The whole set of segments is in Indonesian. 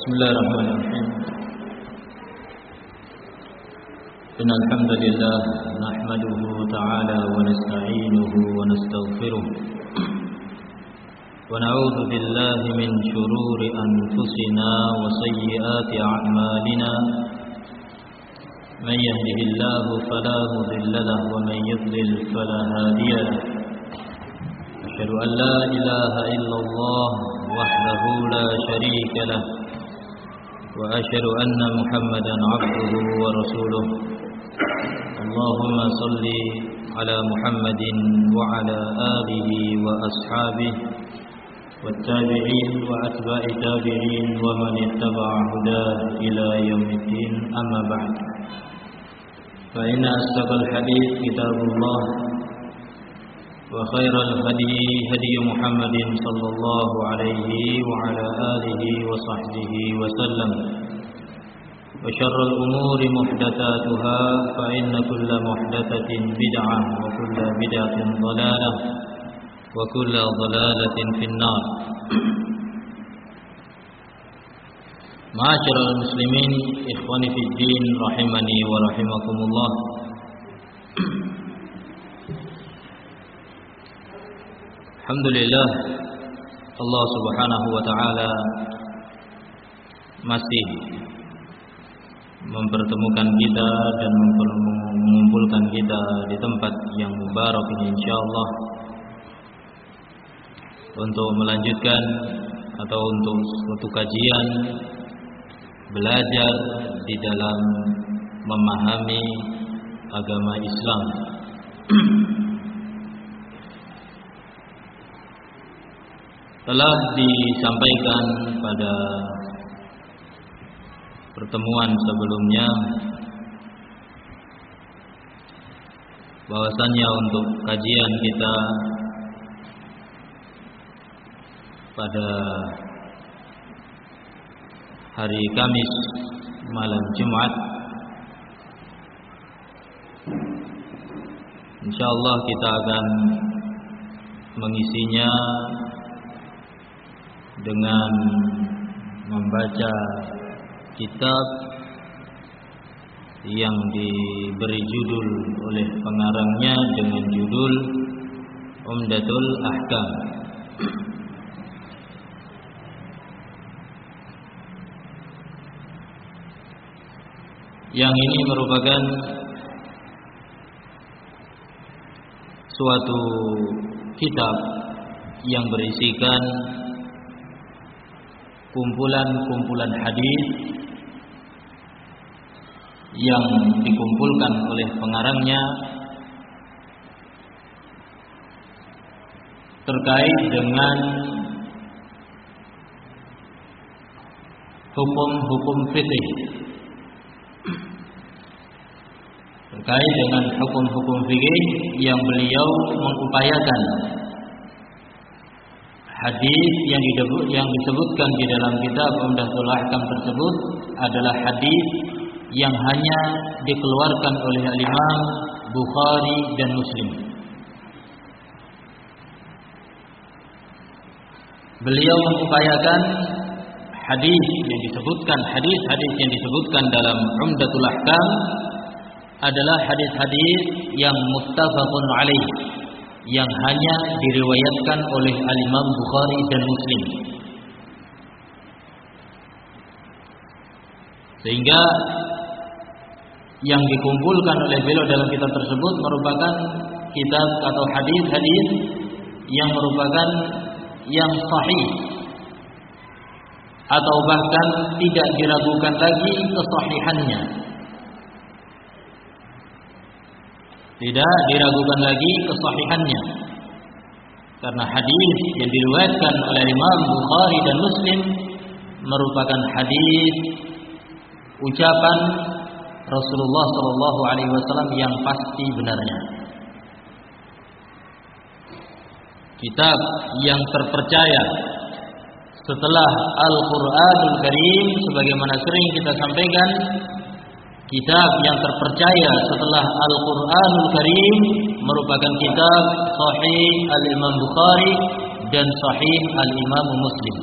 بسم الله الرحمن الرحيم. إن الحمد لله نحمده تعالى ونستعينه ونستغفره ونعوذ بالله من شرور أنفسنا وسيئات أعمالنا. من يهده الله فلا مضل له ومن يضلل فلا هادي له. أشهد أن لا إله إلا الله وحده لا شريك له. وأشهد أن محمدا عبده ورسوله. اللهم صل على محمد وعلى آله وأصحابه والتابعين وأتباع التابعين ومن اتبع هداه إلى يوم الدين. أما بعد فإن أصدق الحديث كتاب الله. وخير الهدي هدي محمد صلى الله عليه وعلى آله وصحبه وسلم. وشر الأمور محدثاتها فإن كل محدثة بدعة وكل بدعة ضلالة وكل ضلالة في النار. معاشر المسلمين إخواني في الدين رحمني ورحمكم الله Alhamdulillah. Allah Subhanahu wa taala masih mempertemukan kita dan mengumpulkan kita di tempat yang mubarak ini insyaallah. Untuk melanjutkan atau untuk suatu kajian belajar di dalam memahami agama Islam telah disampaikan pada pertemuan sebelumnya bahwasannya untuk kajian kita pada hari Kamis malam Jumat insyaallah kita akan mengisinya dengan membaca kitab yang diberi judul oleh pengarangnya dengan judul Umdatul Ahkam. Yang ini merupakan suatu kitab yang berisikan kumpulan-kumpulan hadis yang dikumpulkan oleh pengarangnya terkait dengan hukum-hukum fikih terkait dengan hukum-hukum fikih yang beliau mengupayakan hadis yang disebut yang disebutkan di dalam kitab Umdatul Ahkam tersebut adalah hadis yang hanya dikeluarkan oleh Imam Bukhari dan Muslim. Beliau mengupayakan hadis yang disebutkan hadis-hadis yang disebutkan dalam Umdatul Ahkam adalah hadis-hadis yang muttafaqun alaih yang hanya diriwayatkan oleh al-Imam Bukhari dan Muslim. Sehingga yang dikumpulkan oleh beliau dalam kitab tersebut merupakan kitab atau hadis-hadis yang merupakan yang sahih atau bahkan tidak diragukan lagi kesahihannya. Tidak diragukan lagi kesahihannya. Karena hadis yang diriwayatkan oleh Imam Bukhari dan Muslim merupakan hadis ucapan Rasulullah Shallallahu Alaihi Wasallam yang pasti benarnya. Kitab yang terpercaya setelah Al-Quranul Karim sebagaimana sering kita sampaikan kitab yang terpercaya setelah Al-Quranul Karim merupakan kitab Sahih Al-Imam Bukhari dan Sahih Al-Imam Muslim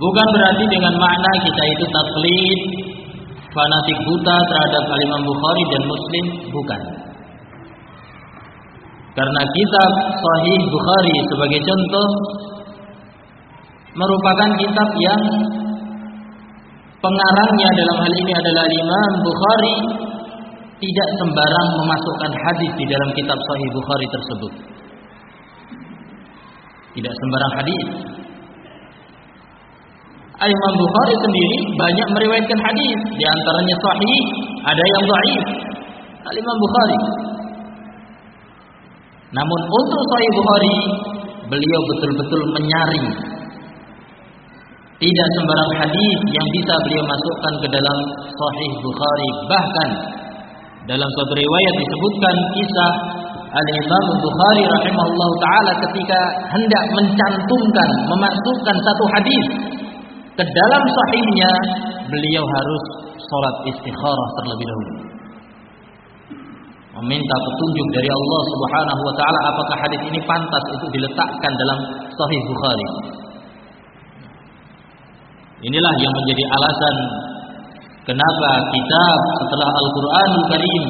Bukan berarti dengan makna kita itu taklid, fanatik buta terhadap Imam Bukhari dan Muslim, bukan. Karena kitab Sahih Bukhari sebagai contoh merupakan kitab yang pengarangnya dalam hal ini adalah Imam Bukhari tidak sembarang memasukkan hadis di dalam kitab Sahih Bukhari tersebut. Tidak sembarang hadis. Imam Bukhari sendiri banyak meriwayatkan hadis, di antaranya sahih, ada yang dhaif. Imam Bukhari. Namun untuk Sahih Bukhari, beliau betul-betul menyaring tidak sembarang hadis yang bisa beliau masukkan ke dalam Sahih Bukhari. Bahkan dalam suatu riwayat disebutkan kisah Al-Imam Bukhari rahimahullah taala ketika hendak mencantumkan, memasukkan satu hadis ke dalam sahihnya, beliau harus sholat istikharah terlebih dahulu. Meminta petunjuk dari Allah Subhanahu wa taala apakah hadis ini pantas untuk diletakkan dalam Sahih Bukhari. Inilah yang menjadi alasan kenapa kitab setelah Al-Qur'anul Karim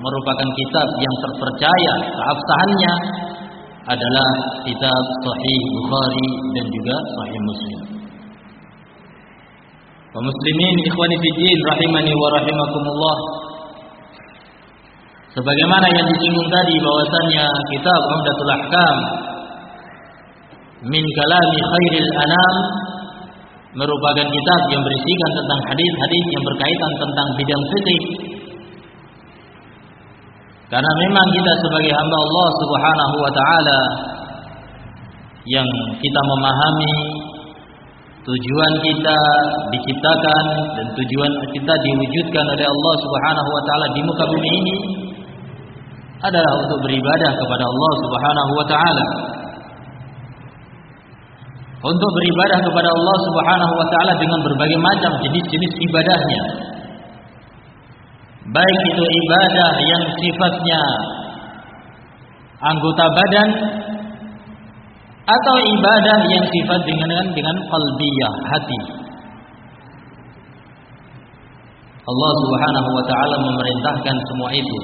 merupakan kitab yang terpercaya keabsahannya adalah kitab Sahih Bukhari dan juga Sahih Muslim. Kaum muslimin ikhwani rahimani wa rahimakumullah. Sebagaimana yang disinggung tadi bahwasannya kitab Umdatul Ahkam min kalami khairil anam merupakan kitab yang berisikan tentang hadis-hadis yang berkaitan tentang bidang fikih. Karena memang kita sebagai hamba Allah Subhanahu wa taala yang kita memahami tujuan kita diciptakan dan tujuan kita diwujudkan oleh Allah Subhanahu wa taala di muka bumi ini adalah untuk beribadah kepada Allah Subhanahu wa taala untuk beribadah kepada Allah Subhanahu wa taala dengan berbagai macam jenis-jenis ibadahnya. Baik itu ibadah yang sifatnya anggota badan atau ibadah yang sifat dengan dengan qalbiyah, hati. Allah Subhanahu wa taala memerintahkan semua itu.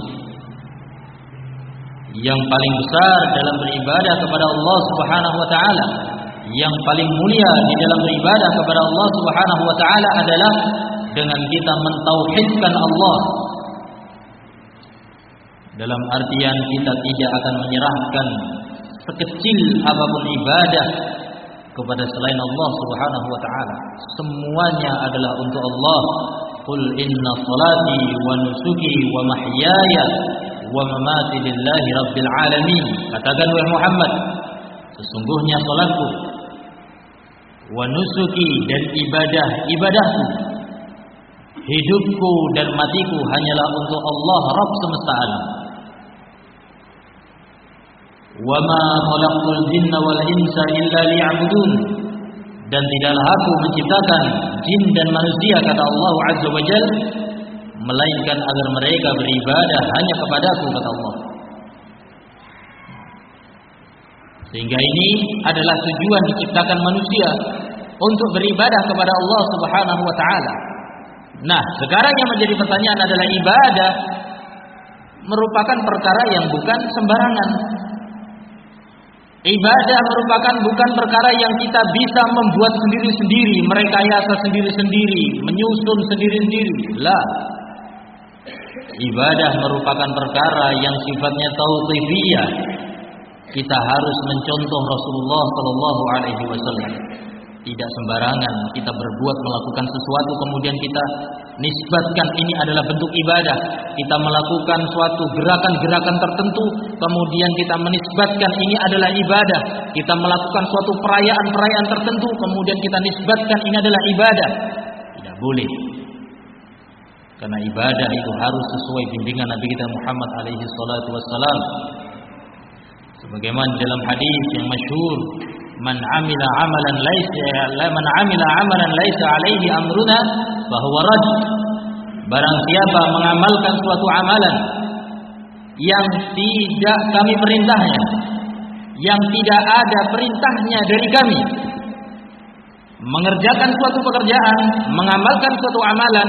Yang paling besar dalam beribadah kepada Allah Subhanahu wa taala yang paling mulia di dalam beribadah kepada Allah Subhanahu wa taala adalah dengan kita mentauhidkan Allah. Dalam artian kita tidak akan menyerahkan sekecil apa pun ibadah kepada selain Allah Subhanahu wa taala. Semuanya adalah untuk Allah. Qul inna salati wa nusuki wa mahyaya wa mamati lillahi rabbil alamin. Katakan wahai Muhammad, sesungguhnya salatku wa nusuki dan ibadah ibadahku. Hidupku dan matiku hanyalah untuk Allah Rabb semesta alam wa ma khalaqtul jinna wal insa illa liya'budun. Dan tidaklah aku menciptakan jin dan manusia kata Allah Azza wa Jal melainkan agar mereka beribadah hanya kepadaku kata Allah sehingga ini adalah tujuan diciptakan manusia untuk beribadah kepada Allah Subhanahu wa taala. Nah, sekarang yang menjadi pertanyaan adalah ibadah merupakan perkara yang bukan sembarangan. Ibadah merupakan bukan perkara yang kita bisa membuat sendiri-sendiri, merekayasa sendiri-sendiri, menyusun sendiri-sendiri. Lah. Ibadah merupakan perkara yang sifatnya tauqifiyah. Kita harus mencontoh Rasulullah sallallahu alaihi wasallam. Tidak sembarangan kita berbuat melakukan sesuatu kemudian kita nisbatkan ini adalah bentuk ibadah. Kita melakukan suatu gerakan-gerakan tertentu kemudian kita menisbatkan ini adalah ibadah. Kita melakukan suatu perayaan-perayaan tertentu kemudian kita nisbatkan ini adalah ibadah. Tidak boleh. Karena ibadah itu harus sesuai bimbingan Nabi kita Muhammad alaihi salatu wassalam. Sebagaimana dalam hadis yang masyhur man amila amalan laisa man amila amalan laisa alaihi amruna bahwa rad barang siapa mengamalkan suatu amalan yang tidak kami perintahnya yang tidak ada perintahnya dari kami mengerjakan suatu pekerjaan, mengamalkan suatu amalan,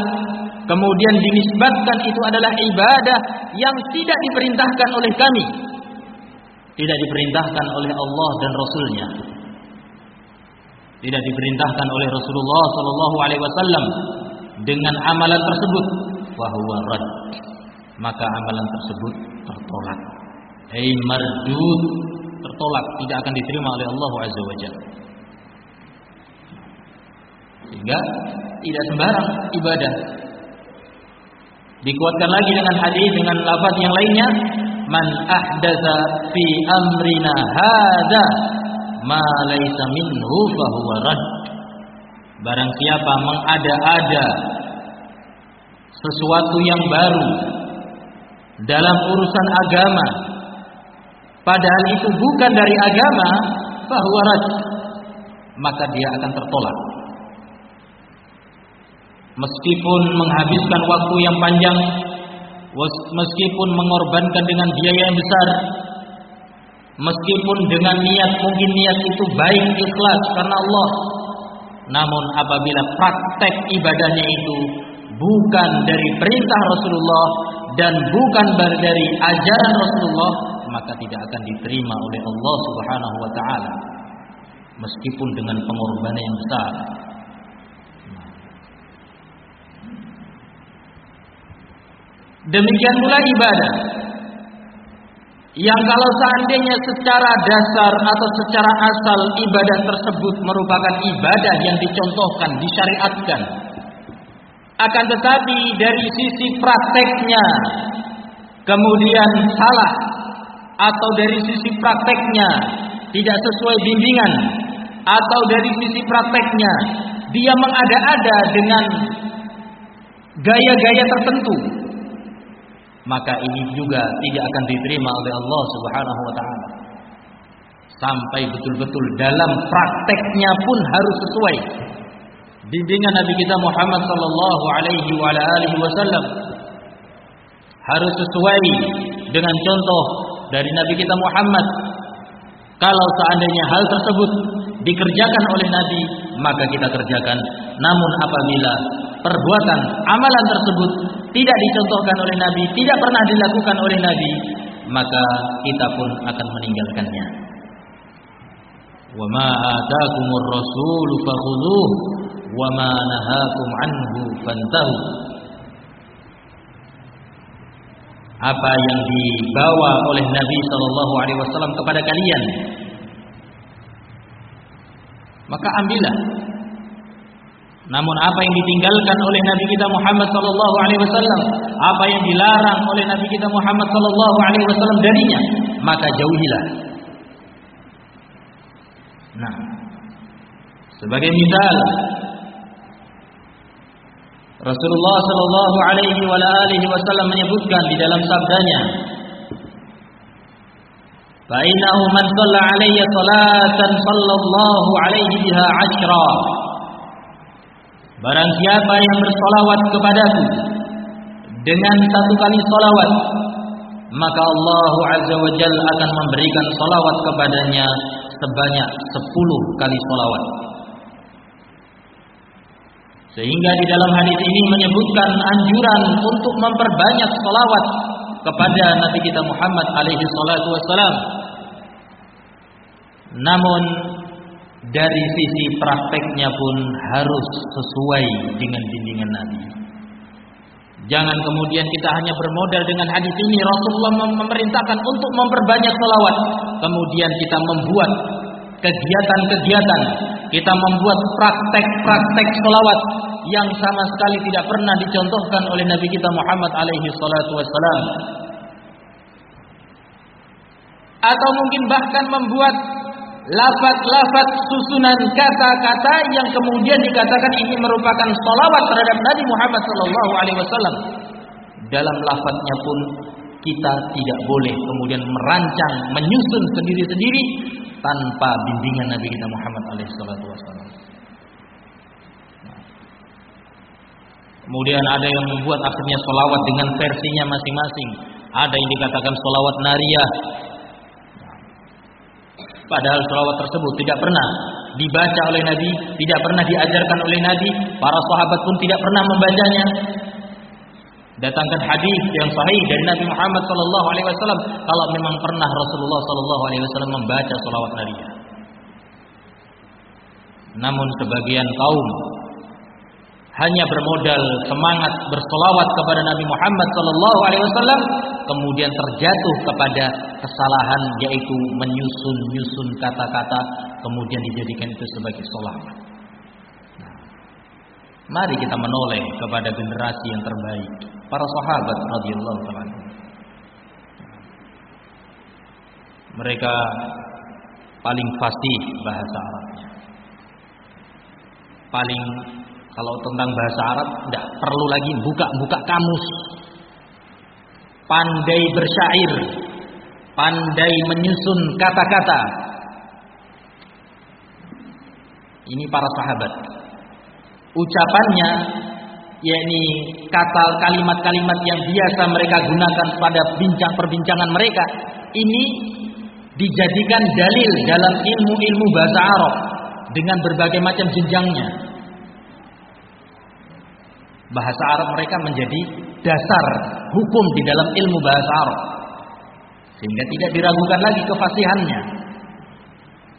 kemudian dinisbatkan itu adalah ibadah yang tidak diperintahkan oleh kami, tidak diperintahkan oleh Allah dan Rasulnya, tidak diperintahkan oleh Rasulullah Sallallahu Alaihi Wasallam dengan amalan tersebut, bahwa rad, maka amalan tersebut tertolak, hei mardud, tertolak, tidak akan diterima oleh Allah Azza Wajalla. Sehingga tidak sembarang ibadah. Dikuatkan lagi dengan hadis dengan lafaz yang lainnya, man ahdatsa fi amrina hadza ma laysa minhu huwa rad. Barang siapa mengada-ada sesuatu yang baru dalam urusan agama padahal itu bukan dari agama bahwa rad maka dia akan tertolak meskipun menghabiskan waktu yang panjang, meskipun mengorbankan dengan biaya yang besar, meskipun dengan niat mungkin niat itu baik ikhlas karena Allah, namun apabila praktek ibadahnya itu bukan dari perintah Rasulullah dan bukan dari ajaran Rasulullah, maka tidak akan diterima oleh Allah Subhanahu wa taala. Meskipun dengan pengorbanan yang besar. Demikian pula ibadah. Yang kalau seandainya secara dasar atau secara asal ibadah tersebut merupakan ibadah yang dicontohkan, disyariatkan. Akan tetapi dari sisi prakteknya kemudian salah atau dari sisi prakteknya tidak sesuai bimbingan atau dari sisi prakteknya dia mengada-ada dengan gaya-gaya tertentu maka ini juga tidak akan diterima oleh Allah Subhanahu wa taala. Sampai betul-betul dalam prakteknya pun harus sesuai bimbingan Nabi kita Muhammad sallallahu alaihi wa alihi wasallam. Harus sesuai dengan contoh dari Nabi kita Muhammad. Kalau seandainya hal tersebut dikerjakan oleh Nabi, maka kita kerjakan. Namun apabila perbuatan amalan tersebut tidak dicontohkan oleh Nabi, tidak pernah dilakukan oleh Nabi, maka kita pun akan meninggalkannya. Wa ma ataakumur rasul wa ma nahakum anhu fantahu. Apa yang dibawa oleh Nabi sallallahu alaihi wasallam kepada kalian maka ambillah namun apa yang ditinggalkan oleh Nabi kita Muhammad sallallahu alaihi wasallam, apa yang dilarang oleh Nabi kita Muhammad sallallahu alaihi wasallam darinya, maka jauhilah. Nah, sebagai misal Rasulullah sallallahu alaihi wa alihi wasallam menyebutkan di dalam sabdanya, "Fa man shalla alayya salatan sallallahu alaihi biha 'ashra." Barang siapa yang bersolawat kepadaku dengan satu kali solawat, maka Allah Azza wa Jal akan memberikan solawat kepadanya sebanyak sepuluh kali solawat. Sehingga di dalam hadis ini menyebutkan anjuran untuk memperbanyak solawat kepada Nabi kita Muhammad alaihi salatu wassalam. Namun dari sisi prakteknya pun harus sesuai dengan bimbingan Nabi. Jangan kemudian kita hanya bermodal dengan hadis ini Rasulullah memerintahkan untuk memperbanyak salawat, kemudian kita membuat kegiatan-kegiatan, kita membuat praktek-praktek salawat yang sama sekali tidak pernah dicontohkan oleh Nabi kita Muhammad alaihi salatu wassalam. Atau mungkin bahkan membuat lafaz-lafaz susunan kata-kata yang kemudian dikatakan ini merupakan salawat terhadap Nabi Muhammad sallallahu alaihi wasallam. Dalam lafaznya pun kita tidak boleh kemudian merancang, menyusun sendiri-sendiri tanpa bimbingan Nabi kita Muhammad alaihi wasallam. Kemudian ada yang membuat akhirnya solawat dengan versinya masing-masing. Ada yang dikatakan solawat nariyah, Padahal selawat tersebut tidak pernah dibaca oleh Nabi, tidak pernah diajarkan oleh Nabi, para sahabat pun tidak pernah membacanya. Datangkan hadis yang sahih dari Nabi Muhammad sallallahu alaihi wasallam kalau memang pernah Rasulullah sallallahu alaihi wasallam membaca selawat Nabi. Namun sebagian kaum hanya bermodal semangat bersolawat kepada Nabi Muhammad Sallallahu Alaihi Wasallam, kemudian terjatuh kepada kesalahan yaitu menyusun-nyusun kata-kata, kemudian dijadikan itu sebagai solawat. Nah, mari kita menoleh kepada generasi yang terbaik, para sahabat radhiyallahu taala. Mereka paling fasih bahasa Arabnya. Paling kalau tentang bahasa Arab tidak perlu lagi buka-buka kamus. Pandai bersyair, pandai menyusun kata-kata. Ini para sahabat. Ucapannya yakni kata kalimat-kalimat yang biasa mereka gunakan pada bincang perbincangan mereka ini dijadikan dalil dalam ilmu-ilmu bahasa Arab dengan berbagai macam jenjangnya bahasa Arab mereka menjadi dasar hukum di dalam ilmu bahasa Arab. Sehingga tidak diragukan lagi kefasihannya.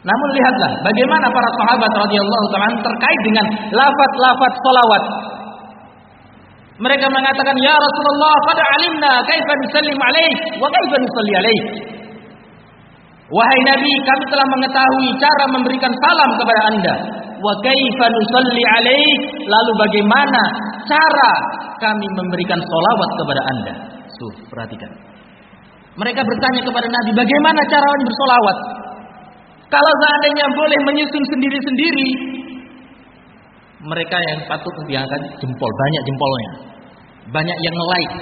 Namun lihatlah bagaimana para sahabat radhiyallahu taala terkait dengan lafaz-lafaz salawat. Mereka mengatakan, "Ya Rasulullah, qad alimna kaifa nusallim alaik wa kaifa nusalli alaik." Wahai Nabi, kami telah mengetahui cara memberikan salam kepada Anda. Wa kaifa nusalli alaik? Lalu bagaimana cara kami memberikan solawat kepada anda. Suh, perhatikan. Mereka bertanya kepada Nabi, bagaimana cara bersolawat? Kalau seandainya boleh menyusun sendiri-sendiri, mereka yang patut diangkat jempol, banyak jempolnya. Banyak yang like.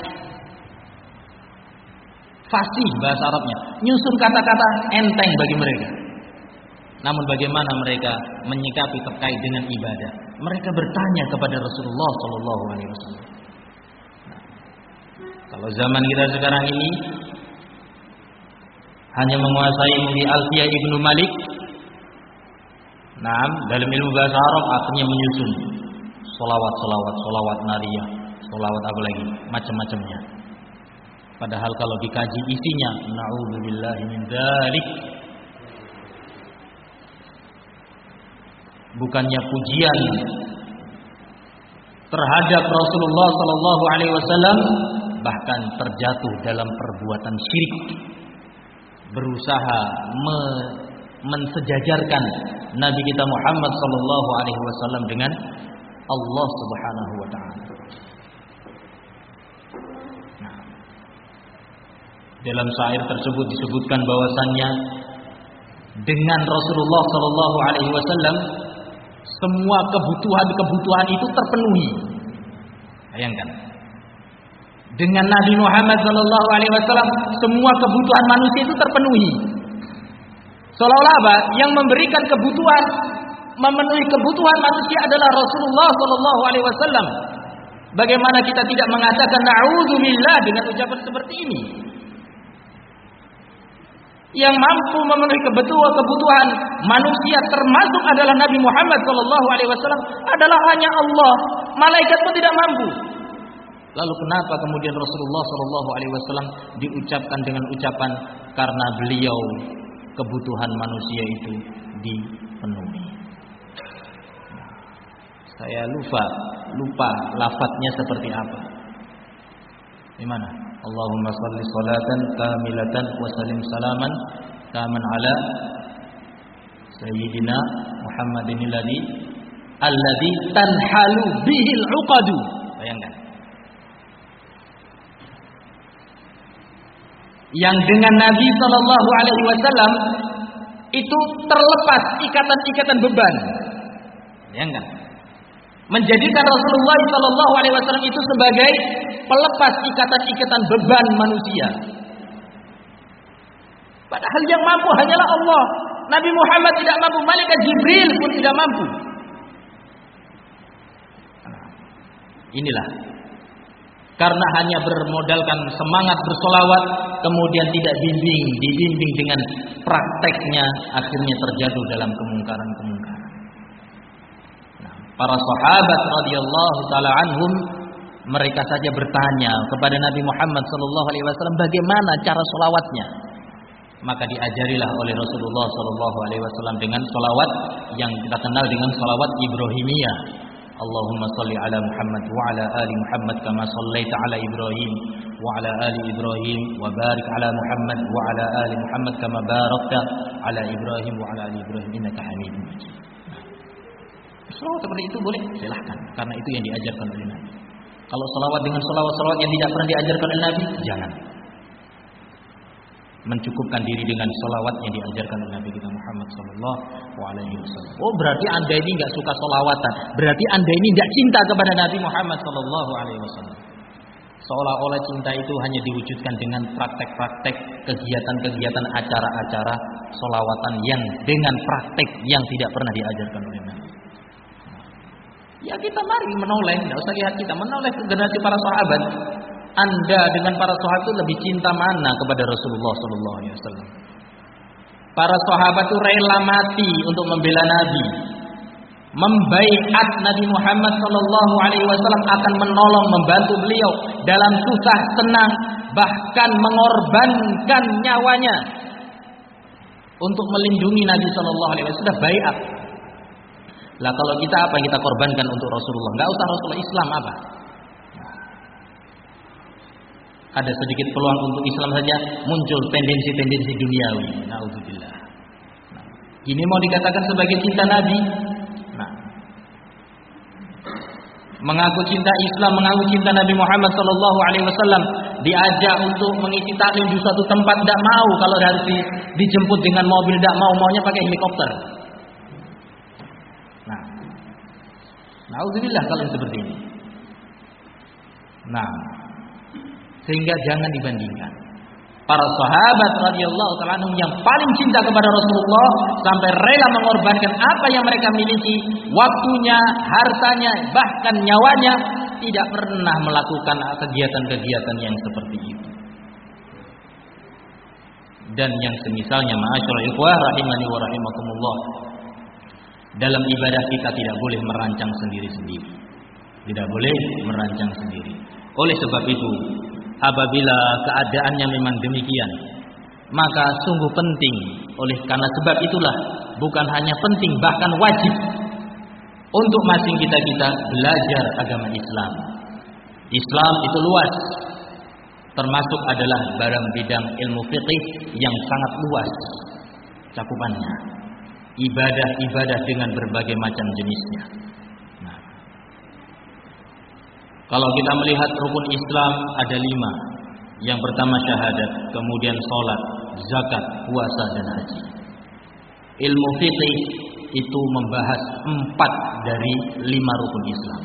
Fasih bahasa Arabnya. Nyusun kata-kata enteng bagi mereka. Namun bagaimana mereka menyikapi terkait dengan ibadah? Mereka bertanya kepada Rasulullah Sallallahu Alaihi Wasallam. kalau zaman kita sekarang ini hanya menguasai di Alfiyah ibnu Malik, nah dalam ilmu bahasa Arab akhirnya menyusun solawat, solawat, solawat nariyah, solawat apa lagi, macam-macamnya. Padahal kalau dikaji isinya, naudzubillahi min dzalik bukannya pujian terhadap Rasulullah Sallallahu Alaihi Wasallam bahkan terjatuh dalam perbuatan syirik berusaha me mensejajarkan Nabi kita Muhammad Sallallahu Alaihi Wasallam dengan Allah Subhanahu Wa Taala. Nah, dalam syair tersebut disebutkan bahwasannya dengan Rasulullah Sallallahu Alaihi Wasallam semua kebutuhan-kebutuhan itu terpenuhi. Bayangkan. Dengan Nabi Muhammad sallallahu alaihi wasallam semua kebutuhan manusia itu terpenuhi. Seolah-olah apa? Yang memberikan kebutuhan memenuhi kebutuhan manusia adalah Rasulullah sallallahu alaihi wasallam. Bagaimana kita tidak mengatakan na'udzubillah dengan ucapan seperti ini? Yang mampu memenuhi kebutuhan kebutuhan manusia termasuk adalah Nabi Muhammad Shallallahu Alaihi Wasallam adalah hanya Allah. Malaikat pun tidak mampu. Lalu kenapa kemudian Rasulullah Shallallahu Alaihi Wasallam diucapkan dengan ucapan karena beliau kebutuhan manusia itu dipenuhi. Saya lupa lupa lafadznya seperti apa. Di mana? Allahumma salli salatan kamilatan wa salim salaman kaman ala sayyidina Muhammadin alladhi alladhi tanhalu bihil uqadu. Bayangkan. Yang dengan Nabi Shallallahu Alaihi Wasallam itu terlepas ikatan-ikatan beban. Bayangkan menjadikan Rasulullah Shallallahu Alaihi Wasallam itu sebagai pelepas ikatan-ikatan beban manusia. Padahal yang mampu hanyalah Allah. Nabi Muhammad tidak mampu, malaikat Jibril pun tidak mampu. Inilah karena hanya bermodalkan semangat bersolawat kemudian tidak bimbing dibimbing dengan prakteknya akhirnya terjatuh dalam kemungkaran-kemungkaran para sahabat radhiyallahu taala anhum mereka saja bertanya kepada Nabi Muhammad sallallahu alaihi wasallam bagaimana cara solawatnya. Maka diajarilah oleh Rasulullah sallallahu alaihi wasallam dengan solawat yang kita kenal dengan solawat Ibrahimiyah. Allahumma salli ala Muhammad wa ala ali Muhammad kama sallaita ala Ibrahim wa ala ali Ibrahim wa barik ala Muhammad wa ala ali Muhammad kama barakta ala Ibrahim wa ala ali Ibrahim innaka Hamidum Majid. Selawat seperti itu boleh, silahkan. Karena itu yang diajarkan oleh Nabi. Kalau selawat dengan selawat-selawat yang tidak pernah diajarkan oleh Nabi, jangan. Mencukupkan diri dengan selawat yang diajarkan oleh Nabi kita Muhammad Wasallam. Oh berarti anda ini nggak suka selawatan. Berarti anda ini nggak cinta kepada Nabi Muhammad Wasallam. Seolah-olah cinta itu hanya diwujudkan dengan praktek-praktek kegiatan-kegiatan acara-acara solawatan yang dengan praktek yang tidak pernah diajarkan oleh Nabi. Ya kita mari menoleh, tidak usah lihat kita menoleh ke generasi para sahabat. Anda dengan para sahabat itu lebih cinta mana kepada Rasulullah Sallallahu Alaihi Wasallam? Para sahabat itu rela mati untuk membela Nabi, membaiat Nabi Muhammad Sallallahu Alaihi Wasallam akan menolong, membantu beliau dalam susah senang, bahkan mengorbankan nyawanya untuk melindungi Nabi Sallallahu Alaihi Wasallam. Sudah baiat. Lah kalau kita apa yang kita korbankan untuk Rasulullah? Enggak usah Rasulullah Islam apa? Ada sedikit peluang untuk Islam saja muncul tendensi-tendensi duniawi. Nauzubillah. Nah, ini mau dikatakan sebagai cinta Nabi? Nah, mengaku cinta Islam, mengaku cinta Nabi Muhammad Sallallahu Alaihi Wasallam, diajak untuk mengisi taklim di suatu tempat tidak mau kalau harus di, dijemput dengan mobil tidak mau maunya pakai helikopter. Nauzubillah kalau seperti ini. Nah, sehingga jangan dibandingkan. Para sahabat radhiyallahu taala yang paling cinta kepada Rasulullah sampai rela mengorbankan apa yang mereka miliki, waktunya, hartanya, bahkan nyawanya tidak pernah melakukan kegiatan-kegiatan yang seperti itu. Dan yang semisalnya ma'asyiral ikhwah rahimani wa rahimakumullah dalam ibadah kita tidak boleh merancang sendiri-sendiri. Tidak boleh merancang sendiri. Oleh sebab itu, apabila keadaannya memang demikian, maka sungguh penting oleh karena sebab itulah bukan hanya penting bahkan wajib untuk masing kita kita belajar agama Islam. Islam itu luas, termasuk adalah barang bidang ilmu fikih yang sangat luas cakupannya ibadah-ibadah dengan berbagai macam jenisnya. Nah, kalau kita melihat rukun Islam ada lima. Yang pertama syahadat, kemudian sholat, zakat, puasa dan haji. Ilmu fikih itu membahas empat dari lima rukun Islam.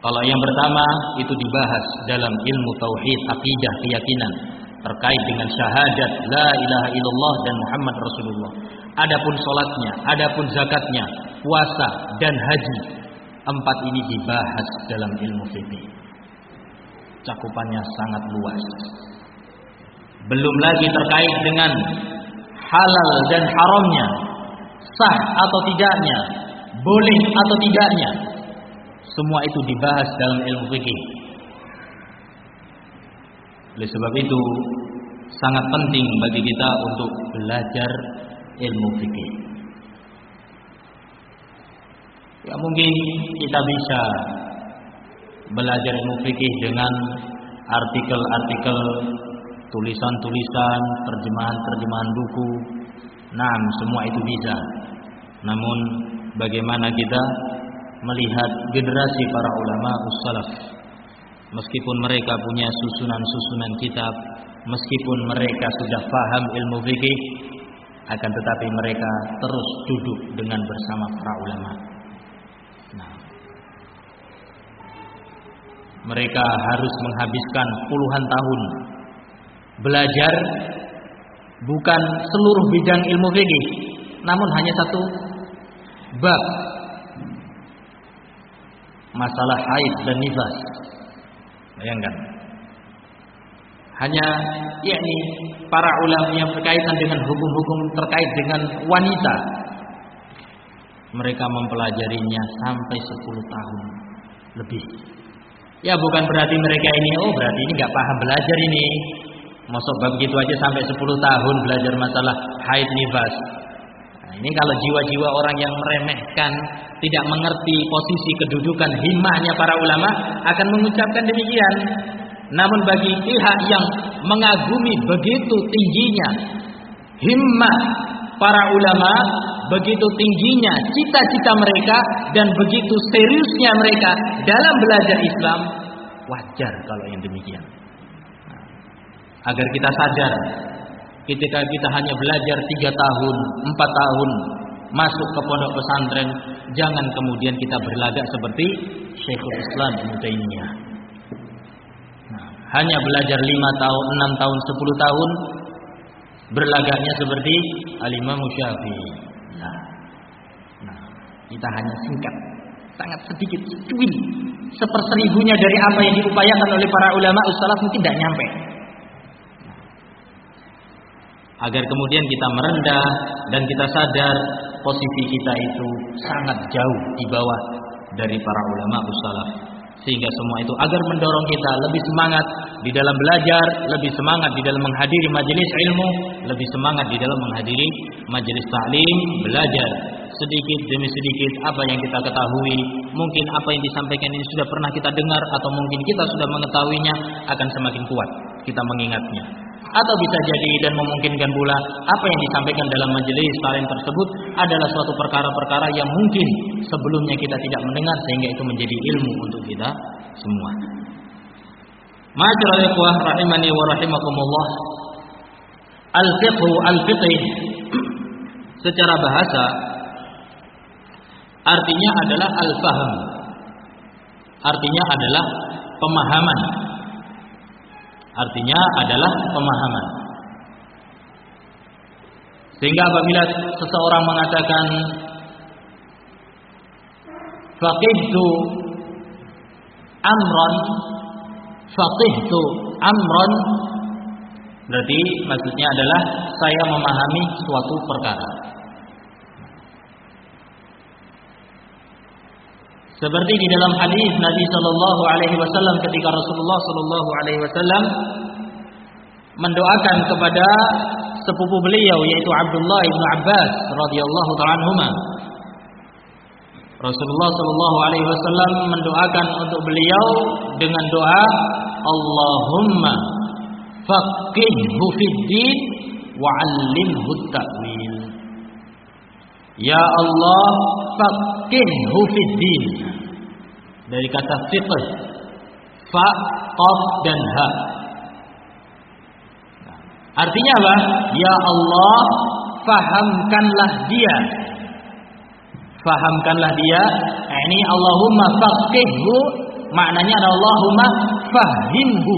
Kalau yang pertama itu dibahas dalam ilmu tauhid, akidah, keyakinan terkait dengan syahadat la ilaha illallah dan Muhammad Rasulullah. Adapun sholatnya, adapun zakatnya, puasa dan haji, empat ini dibahas dalam ilmu fikih. Cakupannya sangat luas. Belum lagi terkait dengan halal dan haramnya, sah atau tidaknya, boleh atau tidaknya. Semua itu dibahas dalam ilmu fikih. Oleh sebab itu sangat penting bagi kita untuk belajar ilmu fikih. Ya mungkin kita bisa belajar ilmu fikih dengan artikel-artikel, tulisan-tulisan, terjemahan-terjemahan buku. Nah, semua itu bisa. Namun bagaimana kita melihat generasi para ulama ussalaf meskipun mereka punya susunan-susunan kitab, meskipun mereka sudah paham ilmu fikih, akan tetapi mereka terus duduk dengan bersama para ulama. Nah, mereka harus menghabiskan puluhan tahun belajar bukan seluruh bidang ilmu fikih, namun hanya satu bab masalah haid dan nifas. Bayangkan hanya yakni para ulama yang berkaitan dengan hukum-hukum terkait dengan wanita. mereka mempelajarinya sampai 10 tahun lebih. Ya bukan berarti mereka ini oh berarti ini nggak paham belajar ini. Masuk bab gitu aja sampai 10 tahun belajar masalah haid nifas. Nah, ini kalau jiwa-jiwa orang yang meremehkan, tidak mengerti posisi kedudukan himmahnya para ulama akan mengucapkan demikian. Namun bagi pihak yang mengagumi begitu tingginya himmah para ulama, begitu tingginya cita-cita mereka dan begitu seriusnya mereka dalam belajar Islam, wajar kalau yang demikian. Agar kita sadar ketika kita hanya belajar tiga tahun, empat tahun masuk ke pondok pesantren, jangan kemudian kita berlagak seperti Syekhul Islam Ibnu Taimiyah. Nah, hanya belajar lima tahun, enam tahun, sepuluh tahun, berlagaknya seperti Al-Imam Syafi'i. Nah, nah, kita hanya singkat, sangat sedikit, cuil, seperseribunya dari apa yang diupayakan oleh para ulama ussalaf mungkin tidak nyampe. Agar kemudian kita merendah dan kita sadar posisi kita itu sangat jauh di bawah dari para ulama ussalaf. Sehingga semua itu agar mendorong kita lebih semangat di dalam belajar, lebih semangat di dalam menghadiri majelis ilmu, lebih semangat di dalam menghadiri majelis taklim, belajar sedikit demi sedikit apa yang kita ketahui, mungkin apa yang disampaikan ini sudah pernah kita dengar atau mungkin kita sudah mengetahuinya akan semakin kuat kita mengingatnya atau bisa jadi dan memungkinkan pula apa yang disampaikan dalam majelis kalian tersebut adalah suatu perkara-perkara yang mungkin sebelumnya kita tidak mendengar sehingga itu menjadi ilmu untuk kita semua. Rahimani wa rahimakumullah. Al-fiqh al-fiqh secara bahasa artinya adalah al-faham. Artinya adalah pemahaman Artinya adalah pemahaman. Sehingga apabila seseorang mengatakan faqihtu amron faqihtu amron berarti maksudnya adalah saya memahami suatu perkara. Seperti di dalam hadis Nabi Shallallahu Alaihi Wasallam ketika Rasulullah Shallallahu Alaihi Wasallam mendoakan kepada sepupu beliau yaitu Abdullah ibnu Abbas radhiyallahu taala Rasulullah Shallallahu Alaihi Wasallam mendoakan untuk beliau dengan doa Allahumma faqihhu fid din wa 'allimhu ta'wil. Ya Allah, faqihhu fid din dari kata fiqh fa qaf dan ha. Artinya apa? Ya Allah fahamkanlah dia. Fahamkanlah dia. Ini Allahumma faqihhu maknanya adalah Allahumma fahimhu.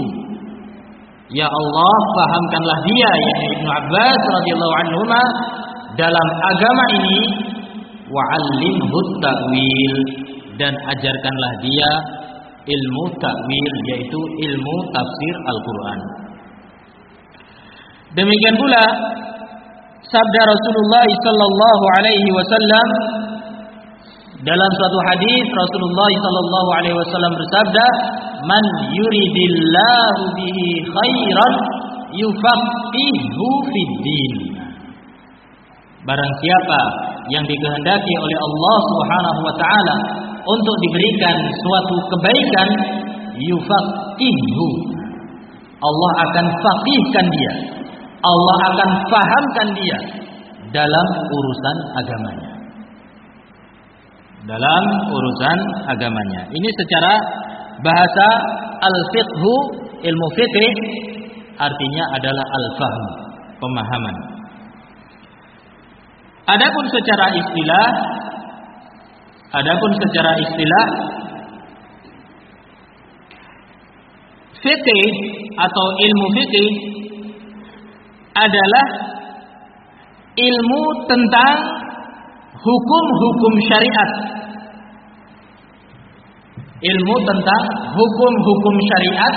Ya Allah fahamkanlah dia. Yakni Ibnu Abbas radhiyallahu anhu dalam agama ini wa'allimhu ta'wil dan ajarkanlah dia ilmu takwil yaitu ilmu tafsir Al-Qur'an. Demikian pula sabda Rasulullah sallallahu alaihi wasallam dalam suatu hadis Rasulullah sallallahu alaihi wasallam bersabda, "Man yuridillahu bihi khairan yufaqihu fid din." Barang siapa yang dikehendaki oleh Allah Subhanahu wa taala untuk diberikan suatu kebaikan yufaqihu Allah akan faqihkan dia. Allah akan fahamkan dia dalam urusan agamanya. Dalam urusan agamanya. Ini secara bahasa al-fiqhu ilmu fikih artinya adalah al-fahm pemahaman adapun secara istilah Adapun secara istilah fikih atau ilmu fikih adalah ilmu tentang hukum-hukum syariat. Ilmu tentang hukum-hukum syariat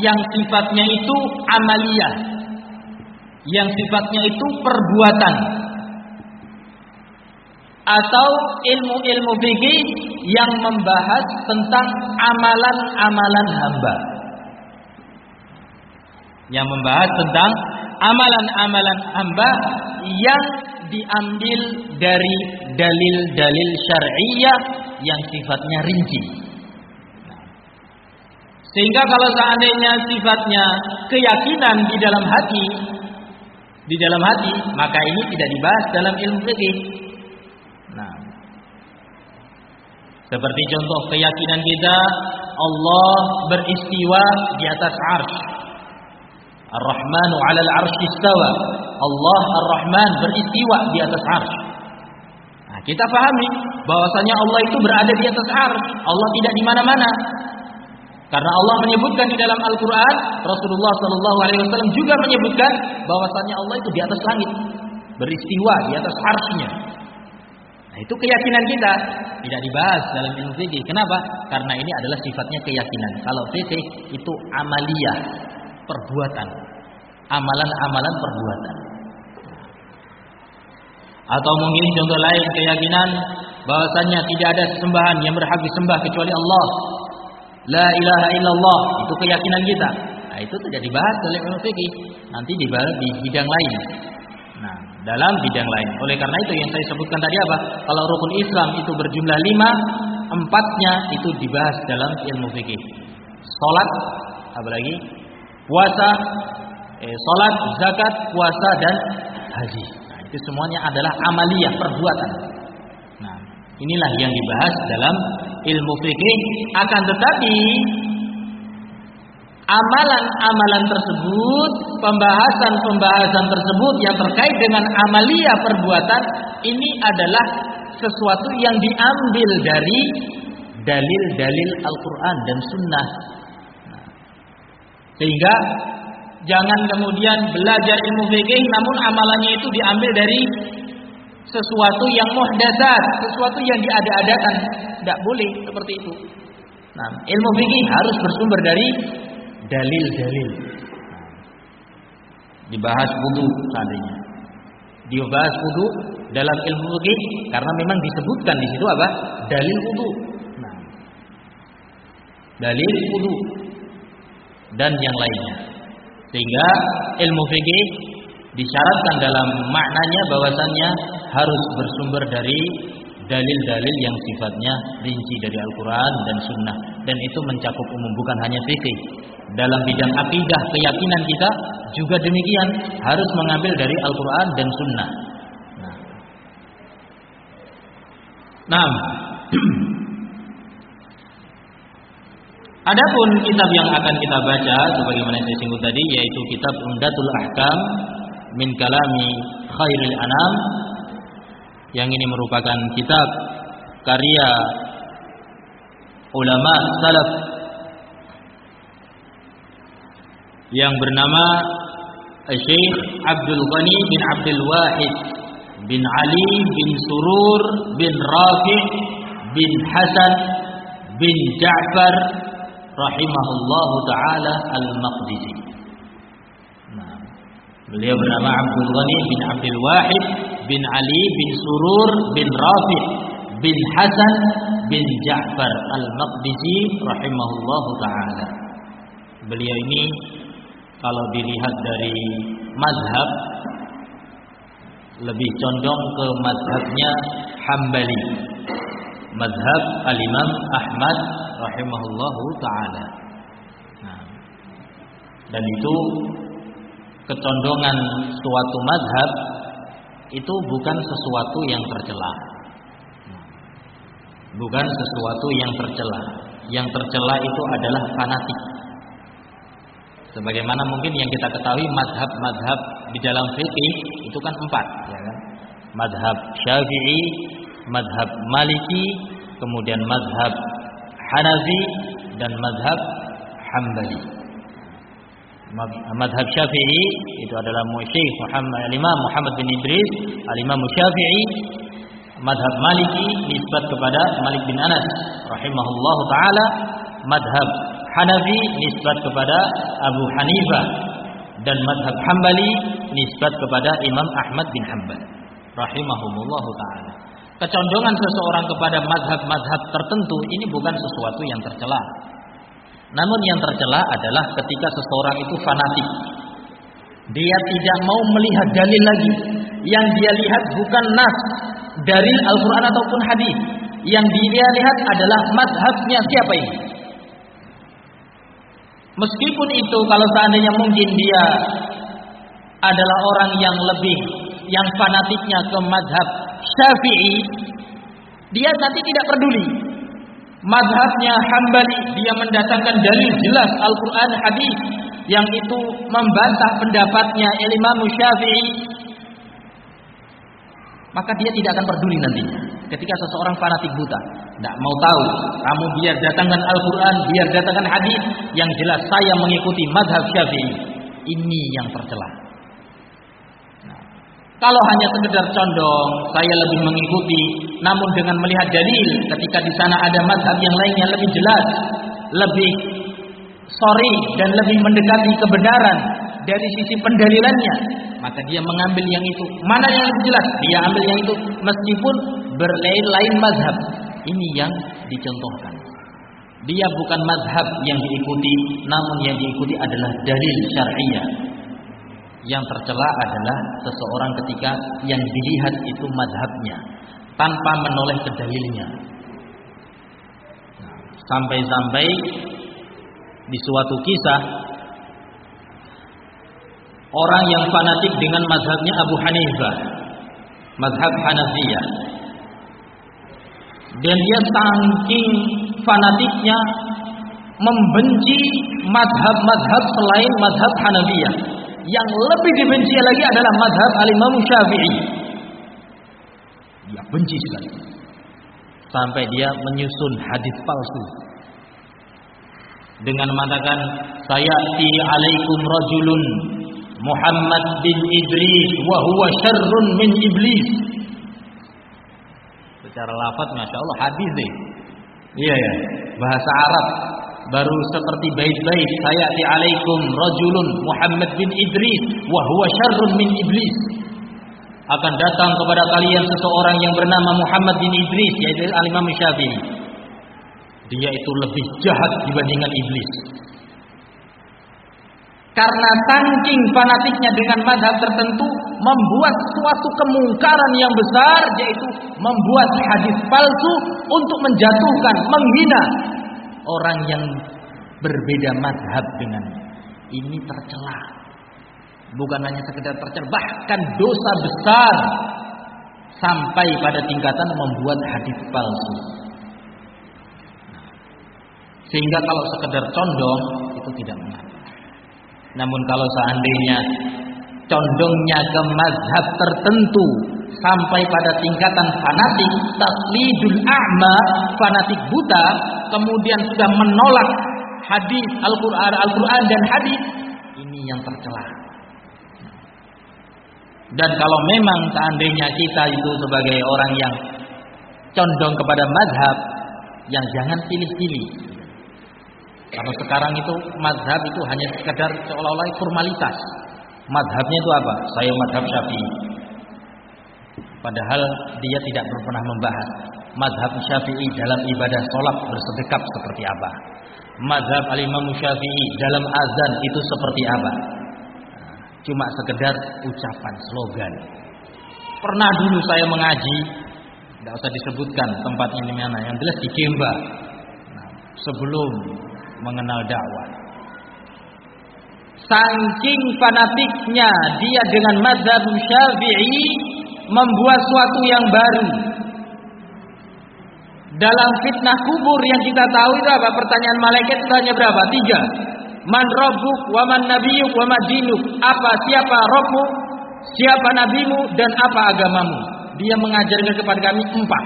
yang sifatnya itu amaliyah. Yang sifatnya itu perbuatan atau ilmu-ilmu fikih yang membahas tentang amalan-amalan hamba. Yang membahas tentang amalan-amalan hamba yang diambil dari dalil-dalil syariah yang sifatnya rinci. Sehingga kalau seandainya sifatnya keyakinan di dalam hati, di dalam hati, maka ini tidak dibahas dalam ilmu fikih. Nah, seperti contoh keyakinan kita, Allah beristiwa di atas arsy. Ar-Rahmanu 'alal 'arsy istawa. Allah Ar-Rahman beristiwa di atas arsy. Nah, kita pahami bahwasanya Allah itu berada di atas arsy. Allah tidak di mana-mana. Karena Allah menyebutkan di dalam Al-Quran, Rasulullah Shallallahu Alaihi Wasallam juga menyebutkan bahwasannya Allah itu di atas langit, beristiwa di atas arsnya. Nah, itu keyakinan kita tidak dibahas dalam ilmu fikih. Kenapa? Karena ini adalah sifatnya keyakinan. Kalau fikih itu amalia, perbuatan, amalan-amalan perbuatan. Atau mungkin contoh lain keyakinan bahwasanya tidak ada sesembahan yang berhak disembah kecuali Allah La ilaha illallah itu keyakinan kita. Nah, itu tidak dibahas oleh ulama fikih. Nanti dibahas di bidang lain. Dalam bidang lain. Oleh karena itu yang saya sebutkan tadi apa? Kalau rukun Islam itu berjumlah lima, empatnya itu dibahas dalam ilmu fikih. Salat, apa lagi? Puasa, eh, salat, zakat, puasa dan haji. Nah, itu semuanya adalah amaliyah perbuatan. Nah, inilah yang dibahas dalam ilmu fikih akan tetapi amalan-amalan tersebut, pembahasan-pembahasan tersebut yang terkait dengan amalia perbuatan ini adalah sesuatu yang diambil dari dalil-dalil Al-Quran dan Sunnah. Sehingga jangan kemudian belajar ilmu fikih namun amalannya itu diambil dari sesuatu yang muhdasat, sesuatu yang diada-adakan. Tidak boleh seperti itu. Nah, ilmu fikih harus bersumber dari dalil-dalil. Dibahas wudu seandainya. Dibahas wudu dalam ilmu fikih karena memang disebutkan di situ apa? Dalil wudu. Nah, dalil wudu dan yang lainnya. Sehingga ilmu fikih disyaratkan dalam maknanya bahwasannya harus bersumber dari dalil-dalil yang sifatnya rinci dari Al-Quran dan Sunnah dan itu mencakup umum bukan hanya fikih. Dalam bidang akidah keyakinan kita juga demikian harus mengambil dari Al-Quran dan Sunnah. Nah, nah. Adapun kitab yang akan kita baca sebagaimana saya singgung tadi yaitu kitab Umdatul Ahkam min kalami khairil anam yang ini merupakan kitab karya ulama salaf yang bernama Syekh Abdul Ghani bin Abdul Wahid bin Ali bin Surur bin Rafi bin Hasan bin Ja'far rahimahullahu taala al-Maqdisi. Nah, beliau bernama Abdul Ghani bin Abdul Wahid bin Ali bin Surur bin Rafi bin Hasan bin Ja'far Al-Maqdisi rahimahullahu taala. Beliau ini kalau dilihat dari mazhab lebih condong ke mazhabnya Hambali. Mazhab Al-Imam Ahmad rahimahullahu taala. Nah, dan itu kecondongan suatu mazhab itu bukan sesuatu yang tercela. Bukan sesuatu yang tercela. Yang tercela itu adalah fanatik. Sebagaimana mungkin yang kita ketahui madhab-madhab di dalam fikih itu kan empat, ya kan? Madhab Syafi'i, madhab Maliki, kemudian madhab Hanafi dan madhab Hambali madhab Syafi'i itu adalah Syekh Muhammad Imam Muhammad bin Idris Al-Imam Syafi'i madhab Maliki nisbat kepada Malik bin Anas rahimahullahu taala madhab Hanafi nisbat kepada Abu Hanifah dan madhab Hambali nisbat kepada Imam Ahmad bin Hanbal rahimahumullahu taala kecondongan seseorang kepada madhab-madhab tertentu ini bukan sesuatu yang tercela. Namun yang tercela adalah ketika seseorang itu fanatik. Dia tidak mau melihat dalil lagi. Yang dia lihat bukan nas dari Al-Quran ataupun hadis. Yang dia lihat adalah madhabnya siapa ini. Meskipun itu kalau seandainya mungkin dia adalah orang yang lebih yang fanatiknya ke madhab syafi'i dia nanti tidak peduli madhabnya hambali dia mendatangkan dalil jelas Al-Quran hadis yang itu membantah pendapatnya Imam Syafi'i maka dia tidak akan peduli nantinya ketika seseorang fanatik buta tidak mau tahu kamu biar datangkan Al-Quran biar datangkan hadis yang jelas saya mengikuti madhab Syafi'i. Ini yang tercela. Kalau hanya sekedar condong, saya lebih mengikuti. Namun dengan melihat dalil, ketika di sana ada mazhab yang lain yang lebih jelas, lebih sorry dan lebih mendekati kebenaran dari sisi pendalilannya, maka dia mengambil yang itu. Mana yang lebih jelas? Dia ambil yang itu, meskipun berlain-lain mazhab. Ini yang dicontohkan. Dia bukan mazhab yang diikuti, namun yang diikuti adalah dalil syariah yang tercela adalah seseorang ketika yang dilihat itu madhabnya tanpa menoleh ke dalilnya. Sampai-sampai di suatu kisah orang yang fanatik dengan madhabnya Abu Hanifah, madhab Hanafiyah, dan dia saking fanatiknya membenci madhab-madhab selain madhab Hanafiyah yang lebih dibenci lagi adalah madhab al-Imam Syafi'i. Dia benci sekali. Sampai dia menyusun hadis palsu. Dengan mengatakan, saya ti alaikum rajulun Muhammad bin Idris wa huwa syarrun min iblis. Secara lafaz Masya Allah hadis deh. Iya ya, bahasa Arab baru seperti bait-bait sayati alaikum rajulun Muhammad bin Idris wa huwa syarrun min iblis akan datang kepada kalian seseorang yang bernama Muhammad bin Idris yaitu Al-Imam Syafi'i dia itu lebih jahat dibandingkan iblis karena saking fanatiknya dengan madhab tertentu membuat suatu kemungkaran yang besar yaitu membuat hadis palsu untuk menjatuhkan, menghina orang yang berbeda madhab dengan ini tercela. Bukan hanya sekedar tercela, bahkan dosa besar sampai pada tingkatan membuat hadis palsu. Sehingga kalau sekedar condong itu tidak mengapa. Namun kalau seandainya condongnya ke mazhab tertentu sampai pada tingkatan fanatik taklidul a'ma fanatik buta kemudian sudah menolak hadis Al-Qur'an Al-Qur'an dan hadis ini yang tercela. Dan kalau memang seandainya kita itu sebagai orang yang condong kepada mazhab yang jangan pilih-pilih kalau sekarang itu mazhab itu hanya sekedar seolah-olah formalitas madhabnya itu apa? saya madhab syafi'i Padahal dia tidak pernah membahas madhab syafi'i dalam ibadah sholat bersedekap seperti apa. Madhab alimam syafi'i dalam azan itu seperti apa. Cuma sekedar ucapan, slogan. Pernah dulu saya mengaji, tidak usah disebutkan tempat ini mana, yang jelas di Kemba. Nah, sebelum mengenal dakwah. Saking fanatiknya dia dengan madhab syafi'i membuat suatu yang baru. Dalam fitnah kubur yang kita tahu itu apa? Pertanyaan malaikat itu hanya berapa? Tiga. Man robbuk, wa man nabiyuk, wa dinuk. Apa? Siapa robmu? Siapa nabimu? Dan apa agamamu? Dia mengajarkan kepada kami empat.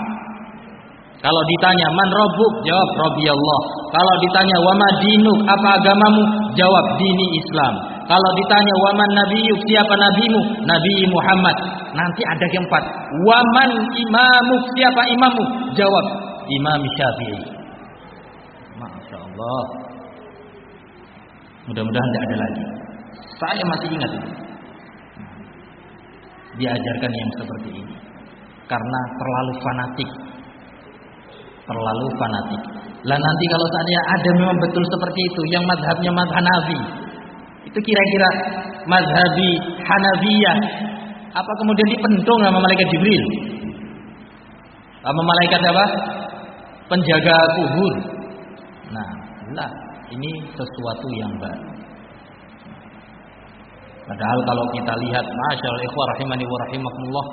Kalau ditanya man robbuk, jawab Robbi Allah. Kalau ditanya wa dinuk, apa agamamu? Jawab dini Islam. Kalau ditanya waman nabiyuk siapa nabimu? Nabi Muhammad. Nanti ada yang empat. Waman imamu siapa imamu? Jawab Imam Syafi'i. Masya Allah. Mudah-mudahan tidak ada lagi. Saya masih ingat itu. Diajarkan yang seperti ini. karena terlalu fanatik. Terlalu fanatik. Lah nanti kalau seandainya ada memang betul seperti itu yang madhabnya madhab Hanafi. Itu kira-kira madhabi Hanafiyah. Apa kemudian dipentung sama malaikat Jibril? Sama malaikat apa? Penjaga kubur. Nah, lah ini sesuatu yang baru. Padahal kalau kita lihat, masya Allah, rahimani wa rahimakumullah,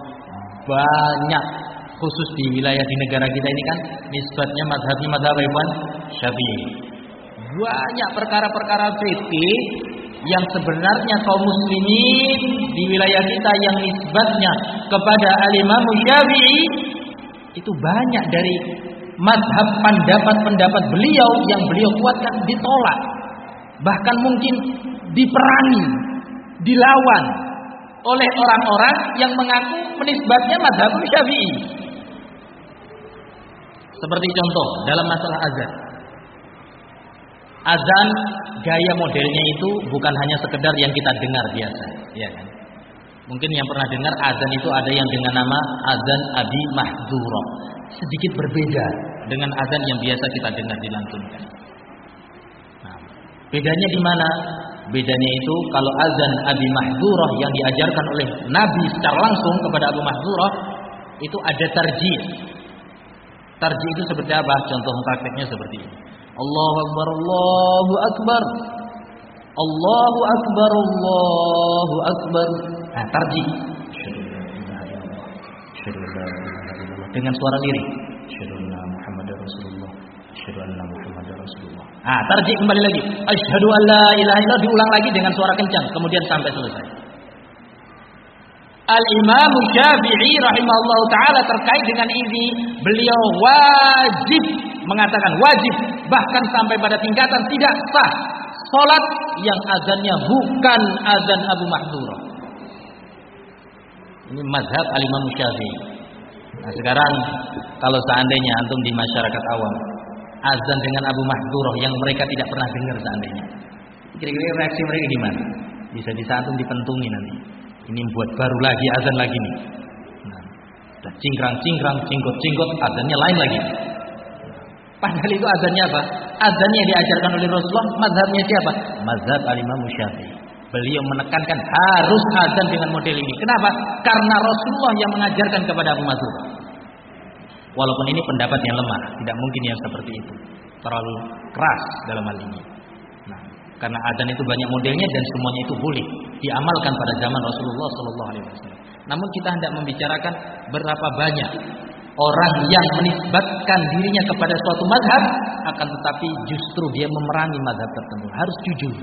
banyak khusus di wilayah di negara kita ini kan nisbatnya madhabi madhab Ikhwan Syafi'i. Banyak perkara-perkara fikih yang sebenarnya kaum muslimin di wilayah kita yang nisbatnya kepada al-Imam Syafi'i itu banyak dari madhab pendapat-pendapat beliau yang beliau kuatkan ditolak. Bahkan mungkin diperangi, dilawan oleh orang-orang yang mengaku menisbatnya madhab syafi'i. Seperti contoh dalam masalah azan. Azan gaya modelnya itu bukan hanya sekedar yang kita dengar biasa, ya kan? Mungkin yang pernah dengar azan itu ada yang dengan nama azan Abi Mahdzurah. Sedikit berbeda dengan azan yang biasa kita dengar dilantunkan. Nah, bedanya di mana? Bedanya itu kalau azan Abi Mahdzurah yang diajarkan oleh Nabi secara langsung kepada Abu Mahdzurah itu ada tarjih. Tarjih itu seperti apa? Contoh prakteknya seperti ini. Allahu Akbar, Allahu Akbar. Allahu Akbar, Allahu Akbar. Nah, tarjih. Dengan suara lirik. Ah, tarjih kembali lagi. Asyhadu an la ilaha illallah diulang lagi dengan suara kencang, kemudian sampai selesai. Al-Imam Syafi'i rahimahullah taala terkait dengan ini, beliau wajib mengatakan wajib bahkan sampai pada tingkatan tidak sah salat yang azannya bukan azan Abu Mahdzurah. Ini mazhab Al-Imam Syafi'i. Nah, sekarang kalau seandainya antum di masyarakat awam azan dengan Abu Mahdzurah yang mereka tidak pernah dengar seandainya. Kira-kira reaksi mereka gimana? Bisa bisa antum dipentungi nanti. Ini buat baru lagi azan lagi nih. Nah, cingkrang-cingkrang, cingkot-cingkot, azannya lain lagi. Padahal itu azannya apa? Azannya diajarkan oleh Rasulullah, mazhabnya siapa? Mazhab Al-Imam Syafi'i. Beliau menekankan harus azan dengan model ini. Kenapa? Karena Rasulullah yang mengajarkan kepada Abu Mahdzurah. Walaupun ini pendapat yang lemah, tidak mungkin yang seperti itu. Terlalu keras dalam hal ini. Karena adzan itu banyak modelnya dan semuanya itu boleh diamalkan pada zaman Rasulullah Shallallahu Alaihi Wasallam. Namun kita hendak membicarakan berapa banyak orang yang menisbatkan dirinya kepada suatu madhab, akan tetapi justru dia memerangi madhab tertentu. Harus jujur.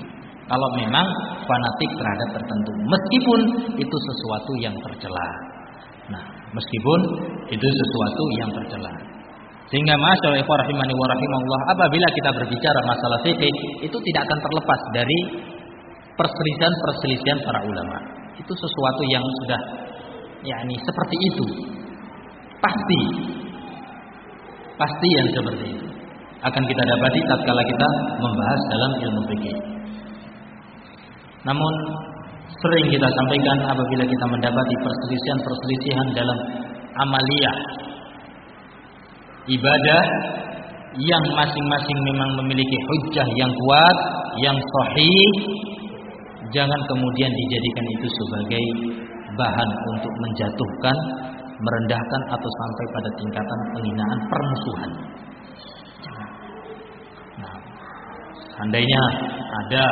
Kalau memang fanatik terhadap tertentu, meskipun itu sesuatu yang tercela. Nah, meskipun itu sesuatu yang tercela. Sehingga masyaallah rahimani wa rahimahullah apabila kita berbicara masalah fikih itu tidak akan terlepas dari perselisihan-perselisihan para ulama. Itu sesuatu yang sudah yakni seperti itu. Pasti pasti yang seperti itu akan kita dapati tatkala kita membahas dalam ilmu fikih. Namun sering kita sampaikan apabila kita mendapati perselisihan-perselisihan dalam amaliyah ibadah yang masing-masing memang memiliki hujah yang kuat, yang sahih, jangan kemudian dijadikan itu sebagai bahan untuk menjatuhkan, merendahkan atau sampai pada tingkatan penghinaan permusuhan. Nah, seandainya ada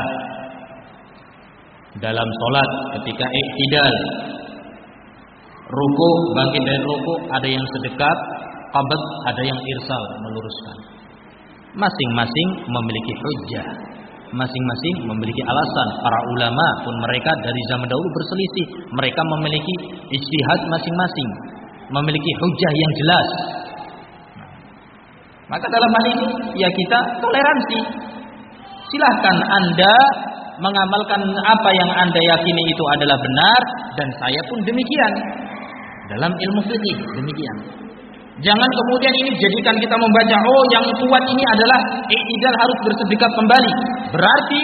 dalam sholat ketika iktidal ruku bangkit dari ruku ada yang sedekat qabd ada yang irsal meluruskan. Masing-masing memiliki hujjah. Masing-masing memiliki alasan. Para ulama pun mereka dari zaman dahulu berselisih. Mereka memiliki ijtihad masing-masing. Memiliki hujjah yang jelas. Maka dalam hal ini ya kita toleransi. Silahkan anda mengamalkan apa yang Anda yakini itu adalah benar dan saya pun demikian. Dalam ilmu fikih demikian. Jangan kemudian ini jadikan kita membaca oh yang kuat ini adalah i'tidal harus bersedekap kembali. Berarti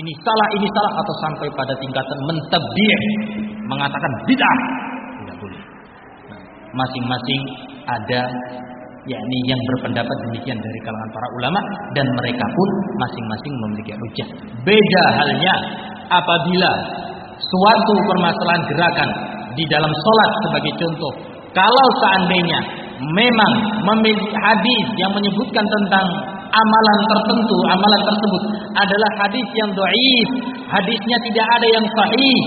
ini salah ini salah atau sampai pada tingkatan mentabdi' mengatakan bid'ah. Tidak boleh. masing-masing ada yakni yang berpendapat demikian dari kalangan para ulama dan mereka pun masing-masing memiliki hujah. Beda halnya apabila suatu permasalahan gerakan di dalam sholat sebagai contoh, kalau seandainya memang memiliki hadis yang menyebutkan tentang amalan tertentu, amalan tersebut adalah hadis yang doif, hadisnya tidak ada yang sahih,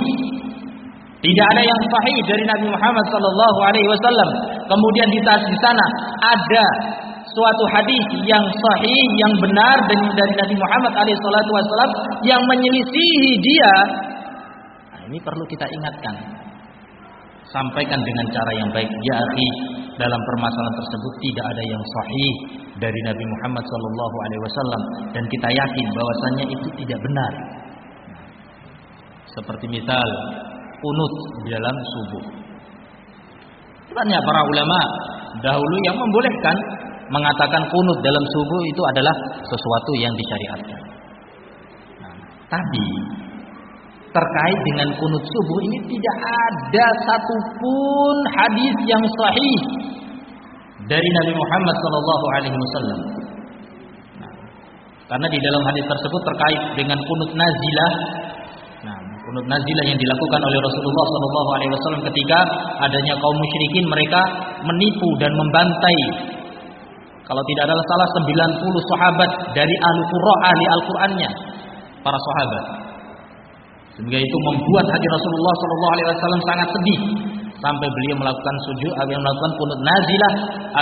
tidak ada yang sahih dari Nabi Muhammad sallallahu alaihi wasallam. Kemudian di di sana ada suatu hadis yang sahih, yang benar dari Nabi Muhammad alaihi wasallam yang menyelisihi dia. Nah, ini perlu kita ingatkan. Sampaikan dengan cara yang baik. Ya dalam permasalahan tersebut tidak ada yang sahih dari Nabi Muhammad sallallahu alaihi wasallam dan kita yakin bahwasanya itu tidak benar. Seperti misal kunut di dalam subuh. Banyak para ulama dahulu yang membolehkan mengatakan kunut dalam subuh itu adalah sesuatu yang disyariatkan. Nah, tapi terkait dengan kunut subuh ini tidak ada satupun hadis yang sahih dari Nabi Muhammad Shallallahu Alaihi Wasallam. Nah, karena di dalam hadis tersebut terkait dengan kunut nazilah. Kunut nazilah yang dilakukan oleh Rasulullah Shallallahu Alaihi Wasallam ketika adanya kaum musyrikin mereka menipu dan membantai. Kalau tidak adalah salah 90 sahabat dari ahli Qur'an ahli Al-Qur'annya para sahabat sehingga itu membuat hati Rasulullah Shallallahu Alaihi Wasallam sangat sedih sampai beliau melakukan sujud agar melakukan kunut nazilah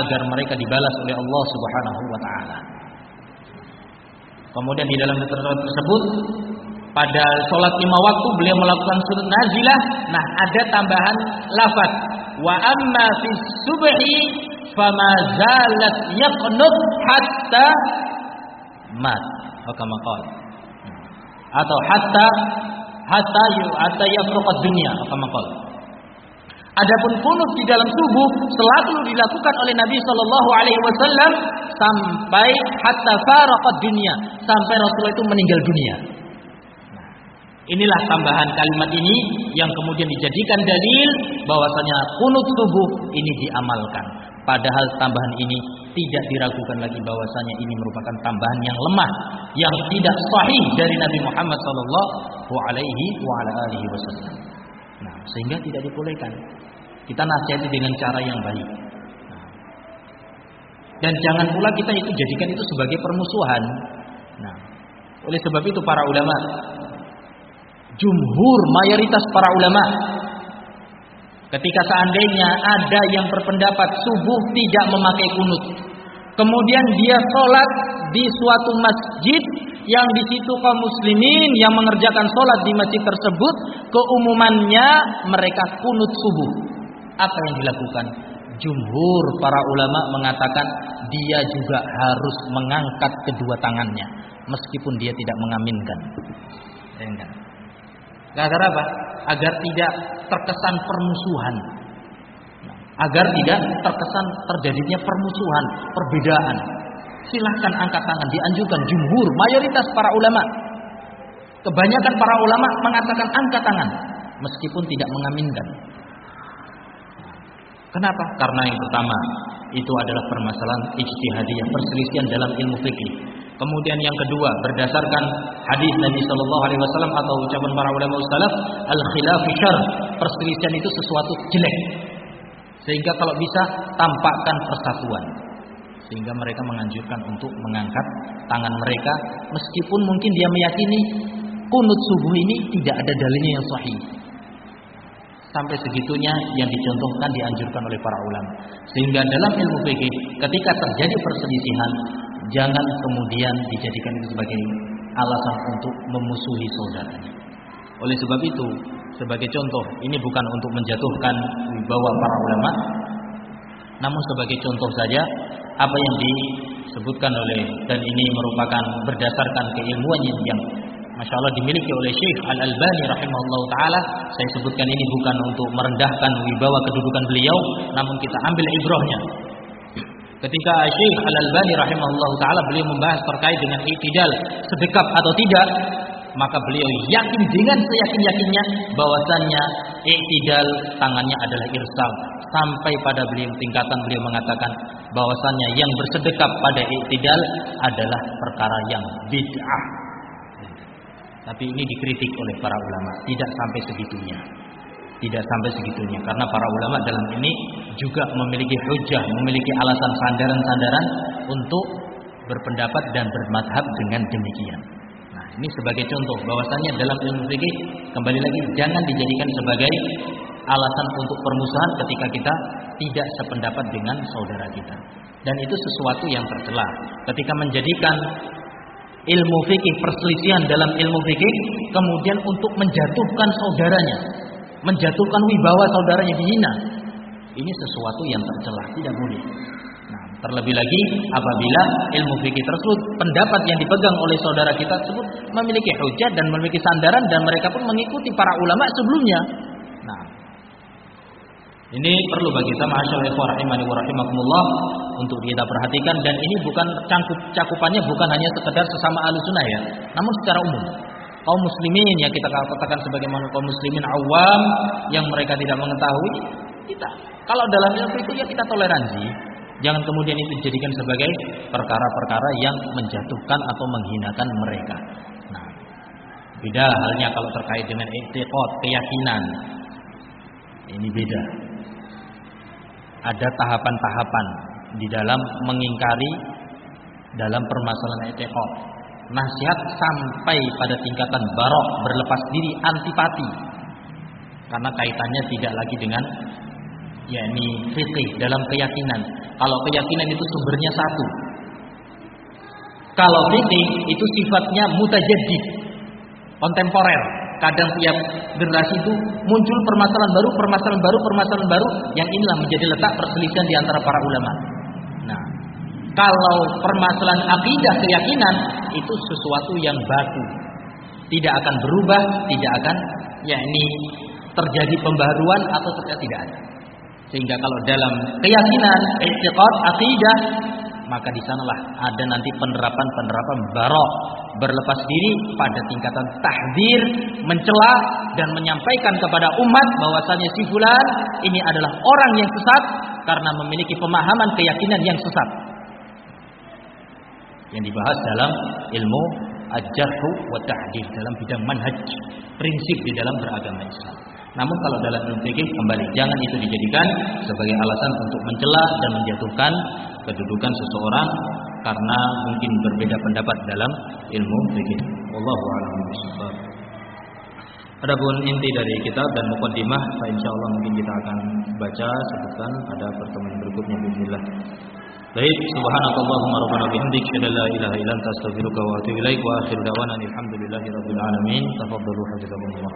agar mereka dibalas oleh Allah Subhanahu wa taala. Kemudian di dalam tersebut pada sholat lima waktu beliau melakukan surut nazilah. Nah ada tambahan lafaz. Wa amma fi subhi fama zalat yaqnut hatta mat. Atau hatta hatta hatta yafruqad dunya. Kama Adapun kunut di dalam subuh selalu dilakukan oleh Nabi Shallallahu Alaihi Wasallam sampai hatta faraqad dunia sampai Rasulullah itu meninggal dunia. Inilah tambahan kalimat ini yang kemudian dijadikan dalil bahwasanya kunut subuh ini diamalkan. Padahal tambahan ini tidak diragukan lagi bahwasanya ini merupakan tambahan yang lemah yang tidak sahih dari Nabi Muhammad sallallahu alaihi wasallam. Nah, sehingga tidak dibolehkan. Kita nasihati dengan cara yang baik. Nah, dan jangan pula kita itu jadikan itu sebagai permusuhan. Nah, oleh sebab itu para ulama jumhur mayoritas para ulama ketika seandainya ada yang berpendapat subuh tidak memakai kunut kemudian dia sholat di suatu masjid yang di situ kaum muslimin yang mengerjakan sholat di masjid tersebut keumumannya mereka kunut subuh. Apa yang dilakukan? Jumhur para ulama mengatakan dia juga harus mengangkat kedua tangannya meskipun dia tidak mengaminkan. Enggak. Agar apa? Agar tidak terkesan permusuhan. Agar tidak terkesan terjadinya permusuhan, perbedaan. Silahkan angkat tangan, dianjurkan jumhur, mayoritas para ulama. Kebanyakan para ulama mengatakan angkat tangan, meskipun tidak mengaminkan. Kenapa? Karena yang pertama, itu adalah permasalahan ijtihadiyah, perselisihan dalam ilmu fikih. Kemudian yang kedua berdasarkan hadis Nabi Shallallahu Alaihi Wasallam atau ucapan para ulama salaf al khilaf syar perselisihan itu sesuatu jelek. Sehingga kalau bisa tampakkan persatuan. Sehingga mereka menganjurkan untuk mengangkat tangan mereka meskipun mungkin dia meyakini kunut subuh ini tidak ada dalilnya yang sahih. Sampai segitunya yang dicontohkan dianjurkan oleh para ulama. Sehingga dalam ilmu fikih ketika terjadi perselisihan jangan kemudian dijadikan itu sebagai alasan untuk memusuhi saudaranya. Oleh sebab itu, sebagai contoh, ini bukan untuk menjatuhkan wibawa para ulama, namun sebagai contoh saja apa yang disebutkan oleh dan ini merupakan berdasarkan keilmuan yang Masya Allah dimiliki oleh Syekh Al-Albani rahimahullah ta'ala Saya sebutkan ini bukan untuk merendahkan wibawa kedudukan beliau Namun kita ambil ibrahnya Ketika Syekh Al-Albani rahimahullah taala beliau membahas terkait dengan iktidal sedekap atau tidak, maka beliau yakin dengan seyakin-yakinnya bahwasannya iktidal tangannya adalah irsal, sampai pada beliau tingkatan beliau mengatakan bahwasannya yang bersedekap pada iktidal adalah perkara yang bid'ah. Tapi ini dikritik oleh para ulama, tidak sampai segitunya. Tidak sampai segitunya karena para ulama dalam ini juga memiliki hujah, memiliki alasan sandaran-sandaran untuk berpendapat dan bermadhab dengan demikian. Nah, ini sebagai contoh bahwasannya dalam ilmu fikih kembali lagi jangan dijadikan sebagai alasan untuk permusuhan ketika kita tidak sependapat dengan saudara kita. Dan itu sesuatu yang tercela. Ketika menjadikan ilmu fikih perselisihan dalam ilmu fikih kemudian untuk menjatuhkan saudaranya, menjatuhkan wibawa saudaranya dihina. Ini sesuatu yang tercela, tidak boleh. Nah, terlebih lagi apabila ilmu fikih tersebut pendapat yang dipegang oleh saudara kita tersebut memiliki hujah dan memiliki sandaran dan mereka pun mengikuti para ulama sebelumnya. Nah, ini perlu bagi kita masyaallah untuk kita perhatikan dan ini bukan cakupannya bukan hanya sekedar sesama alusunah ya, namun secara umum. Kaum muslimin ya kita katakan sebagai kaum muslimin awam yang mereka tidak mengetahui kita. Kalau dalam ilmu itu ya kita toleransi. Jangan kemudian itu dijadikan sebagai perkara-perkara yang menjatuhkan atau menghinakan mereka. Nah, beda halnya kalau terkait dengan etikot, keyakinan. Ini beda ada tahapan-tahapan di dalam mengingkari dalam permasalahan etikot. Nasihat sampai pada tingkatan barok berlepas diri antipati karena kaitannya tidak lagi dengan yakni fikih dalam keyakinan. Kalau keyakinan itu sumbernya satu. Kalau fikih itu sifatnya mutajaddid, kontemporer kadang tiap generasi itu muncul permasalahan baru, permasalahan baru, permasalahan baru yang inilah menjadi letak perselisihan di antara para ulama. Kalau permasalahan akidah keyakinan itu sesuatu yang baku. Tidak akan berubah, tidak akan yakni terjadi pembaruan atau tidak ada. Sehingga kalau dalam keyakinan, i'tiqad, akidah maka di sanalah ada nanti penerapan-penerapan barok berlepas diri pada tingkatan tahdir, mencela dan menyampaikan kepada umat bahwasanya si fulan ini adalah orang yang sesat karena memiliki pemahaman keyakinan yang sesat. Yang dibahas dalam ilmu ajarhu wa ta'dil dalam bidang manhaj, prinsip di dalam beragama Islam. Namun kalau dalam ilmu fikih kembali jangan itu dijadikan sebagai alasan untuk mencela dan menjatuhkan kedudukan seseorang karena mungkin berbeda pendapat dalam ilmu fikih. Wallahu a'lam bishawab. Adapun inti dari kitab dan mukaddimah, insyaallah mungkin kita akan baca sebutkan pada pertemuan berikutnya bismillah. Baik, subhanakallahumma rabbana bihamdik, syada la ilaha illa wa atubu ilaik wa akhiru da'wana alamin. Tafaddalu hafizakumullah.